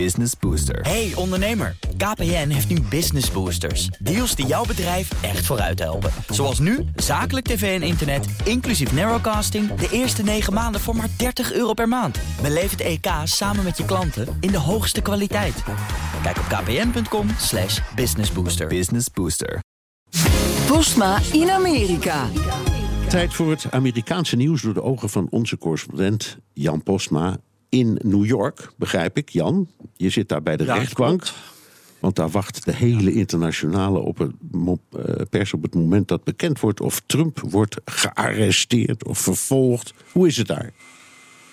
Business Booster. Hey ondernemer, KPN heeft nu Business Boosters. Deals die jouw bedrijf echt vooruit helpen. Zoals nu, zakelijk tv en internet, inclusief narrowcasting... de eerste 9 maanden voor maar 30 euro per maand. Beleef het EK samen met je klanten in de hoogste kwaliteit. Kijk op kpn.com slash businessbooster. Business Booster. Postma in Amerika. Tijd voor het Amerikaanse nieuws door de ogen van onze correspondent Jan Postma in New York, begrijp ik. Jan, je zit daar bij de Ja, rechtbank. Want daar wacht de hele internationale op het eh, pers op het moment dat bekend wordt of Trump wordt gearresteerd of vervolgd. Hoe is het daar?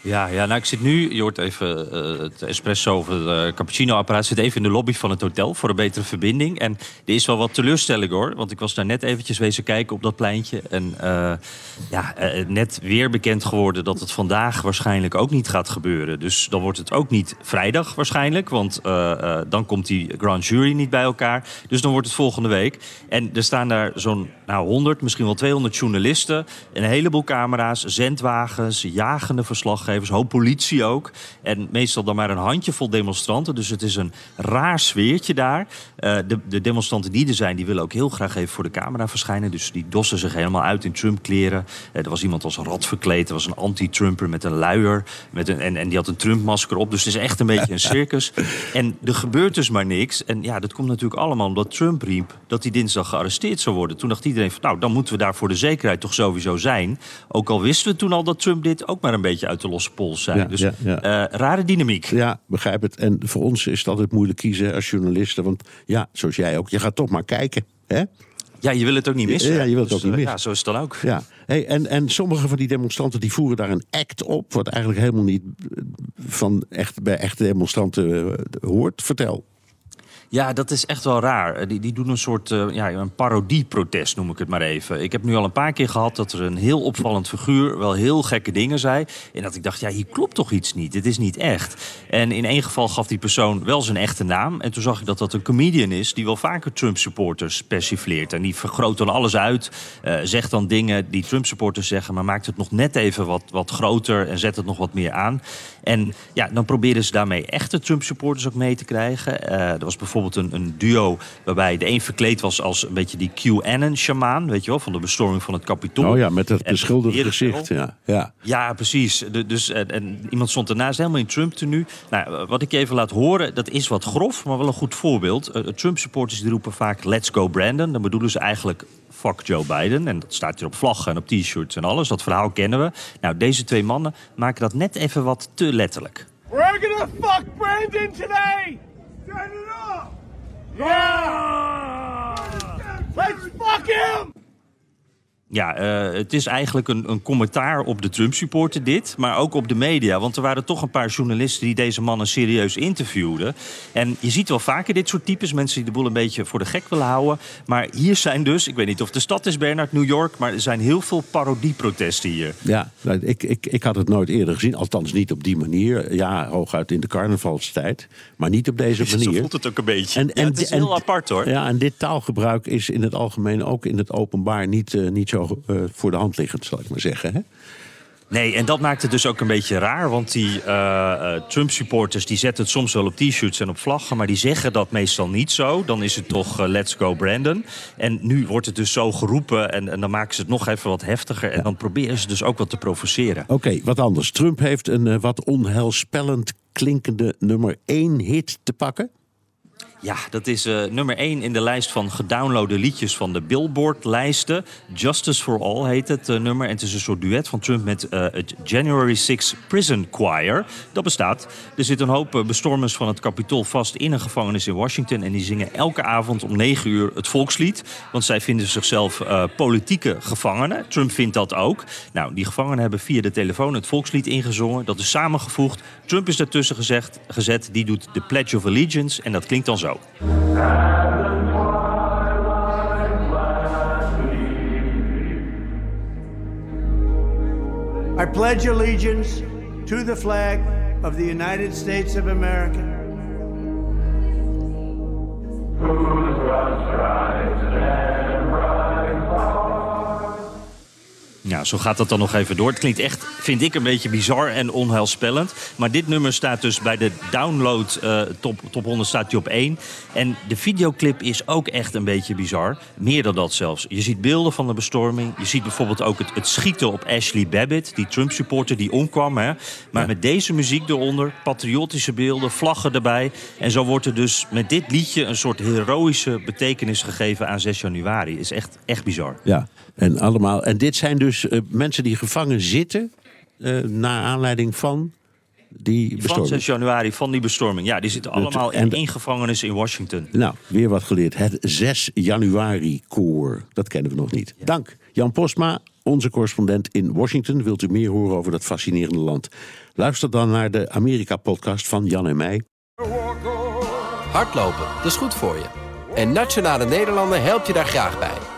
Ja, ja, nou ik zit nu, je hoort even eh, het espresso of het eh, cappuccino-apparaat... zit even in de lobby van het hotel voor een betere verbinding. En er is wel wat teleurstelling hoor, want ik was daar net eventjes wezen kijken op dat pleintje. En eh, ja, net weer bekend geworden dat het vandaag waarschijnlijk ook niet gaat gebeuren. Dus dan wordt het ook niet vrijdag waarschijnlijk, want dan komt die grand jury niet bij elkaar. Dus dan wordt het volgende week. En er staan daar zo'n nou, 100, misschien wel 200 journalisten... een heleboel camera's, zendwagens, jagende hoop politie ook. En meestal dan maar een handjevol demonstranten. Dus het is een raar sfeertje daar. Eh, de, de demonstranten die er zijn, die willen ook heel graag even voor de camera verschijnen. Dus die dossen zich helemaal uit in Trump-kleren. Eh, er was iemand als rat verkleed, er was een anti-Trumper met een luier. Met een, en, en die had een Trump-masker op. Dus het is echt een beetje een circus. En er gebeurt dus maar niks. En ja, dat komt natuurlijk allemaal omdat Trump riep dat hij dinsdag gearresteerd zou worden. Toen dacht iedereen van, nou, dan moeten we daar voor de zekerheid toch sowieso zijn. Ook al wisten we toen al dat Trump dit ook maar een beetje uit de losse pols zei. Ja, dus ja, ja. eh, rare dynamiek. Ja, begrijp het. En voor ons is het altijd moeilijk kiezen als journalisten. Want ja, zoals jij ook, je gaat toch maar kijken. Hè? Ja, je wil het ook niet missen. Ja, je wil het Dus, ook niet eh, missen. Ja, zo is het dan ook. Ja, hey, en, en sommige van die demonstranten die voeren daar een act op, wat eigenlijk helemaal niet van echt, bij echte demonstranten eh, hoort. Vertel. Ja, dat is echt wel raar. Eh, Die, die doen een soort eh, ja, een parodieprotest, noem ik het maar even. Ik heb nu al een paar keer gehad dat er een heel opvallend figuur wel heel gekke dingen zei. En dat ik dacht, ja, hier klopt toch iets niet. Dit is niet echt. En in één geval gaf die persoon wel zijn echte naam. En toen zag ik dat dat een comedian is die wel vaker Trump-supporters persifleert. En die vergroot dan alles uit, eh, zegt dan dingen die Trump-supporters zeggen, maar maakt het nog net even wat, wat groter en zet het nog wat meer aan. En ja, dan proberen ze daarmee echte Trump-supporters ook mee te krijgen. Eh, er was bijvoorbeeld een, een duo waarbij de een verkleed was als een beetje die QAnon-shamaan, weet je wel, van de bestorming van het Capitool. Oh ja, met En beschilderde gezicht. Ja, ja. Ja, precies. De- dus, en, en iemand stond ernaast helemaal in Trump-tenue. Nou, wat ik even laat horen, dat is wat grof, maar wel een goed voorbeeld. Eh, Trump-supporters die roepen vaak let's go Brandon. Dan bedoelen ze eigenlijk fuck Joe Biden. En dat staat hier op vlaggen en op t-shirts en alles. Dat verhaal kennen we. Nou, deze twee mannen maken dat net even wat te letterlijk. We're gonna fuck Brandon today! Yeah! Ja, eh, het is eigenlijk een, een commentaar op de Trump-supporter dit, maar ook op de media. Want er waren toch een paar journalisten die deze mannen serieus interviewden. En je ziet wel vaker dit soort types, mensen die de boel een beetje voor de gek willen houden. Maar hier zijn dus, ik weet niet of de stad is Bernard, New York, maar er zijn heel veel parodieprotesten hier. Ja, nou, ik, ik, ik had het nooit eerder gezien. Althans niet op die manier. Ja, hooguit in de carnavalstijd. Maar niet op deze Zo manier. voelt het ook een beetje. En- Ja, en- het is en- heel apart hoor. Ja, en dit taalgebruik is in het algemeen ook in het openbaar niet, eh, niet zo eh, voor de hand liggend, zal ik maar zeggen. Hè? Nee, en dat maakt het dus ook een beetje raar. Want die eh, eh, Trump-supporters die zetten het soms wel op t-shirts en op vlaggen... maar die zeggen dat meestal niet zo. Dan is het toch let's go Brandon. En nu wordt het dus zo geroepen en, en dan maken ze het nog even wat heftiger... en dan proberen ze dus ook wat te provoceren. Oké, wat anders. Trump heeft een wat onheilspellend klinkende nummer 1 hit te pakken. Ja, dat is eh, nummer 1 in de lijst van gedownloade liedjes van de Billboard-lijsten. Justice for All heet het eh, nummer. En het is een soort duet van Trump met eh, het January 6 Prison Choir. Dat bestaat. Er zit een hoop bestormers van het Capitool vast in een gevangenis in Washington. En die zingen elke avond om 9 uur het volkslied. Want zij vinden zichzelf politieke gevangenen. Trump vindt dat ook. Nou, die gevangenen hebben via de telefoon het volkslied ingezongen. Dat is samengevoegd. Trump is daartussen gezegd, gezet. Die doet de Pledge of Allegiance. En dat klinkt dan zo. I pledge allegiance to the flag of the United States of America Ja, zo gaat dat dan nog even door. Het klinkt echt, vind ik, een beetje bizar en onheilspellend. Maar dit nummer staat dus bij de download uh, top, top 100 staat hij op 1. En de videoclip is ook echt een beetje bizar. Meer dan dat zelfs. Je ziet beelden van de bestorming. Je ziet bijvoorbeeld ook het, het schieten op Ashley Babbitt, die Trump-supporter die omkwam. Hè. Maar met deze muziek eronder, patriotische beelden, vlaggen erbij. En zo wordt er dus met dit liedje een soort heroïsche betekenis gegeven aan 6 januari. Is echt, echt bizar. Ja, en allemaal. En dit zijn dus uh, mensen die gevangen zitten. Uh, naar aanleiding van die bestorming. Van 6 januari, van die bestorming. Ja, die zitten allemaal in één gevangenis in Washington. Nou, weer wat geleerd. Het 6 januari koor. Dat kennen we nog niet. Ja. Dank, Jan Postma, onze correspondent in Washington. Wilt u meer horen over dat fascinerende land? Luister dan naar de Amerika-podcast van Jan en mij. Hardlopen, dat is goed voor je. En Nationale Nederlanden helpt je daar graag bij.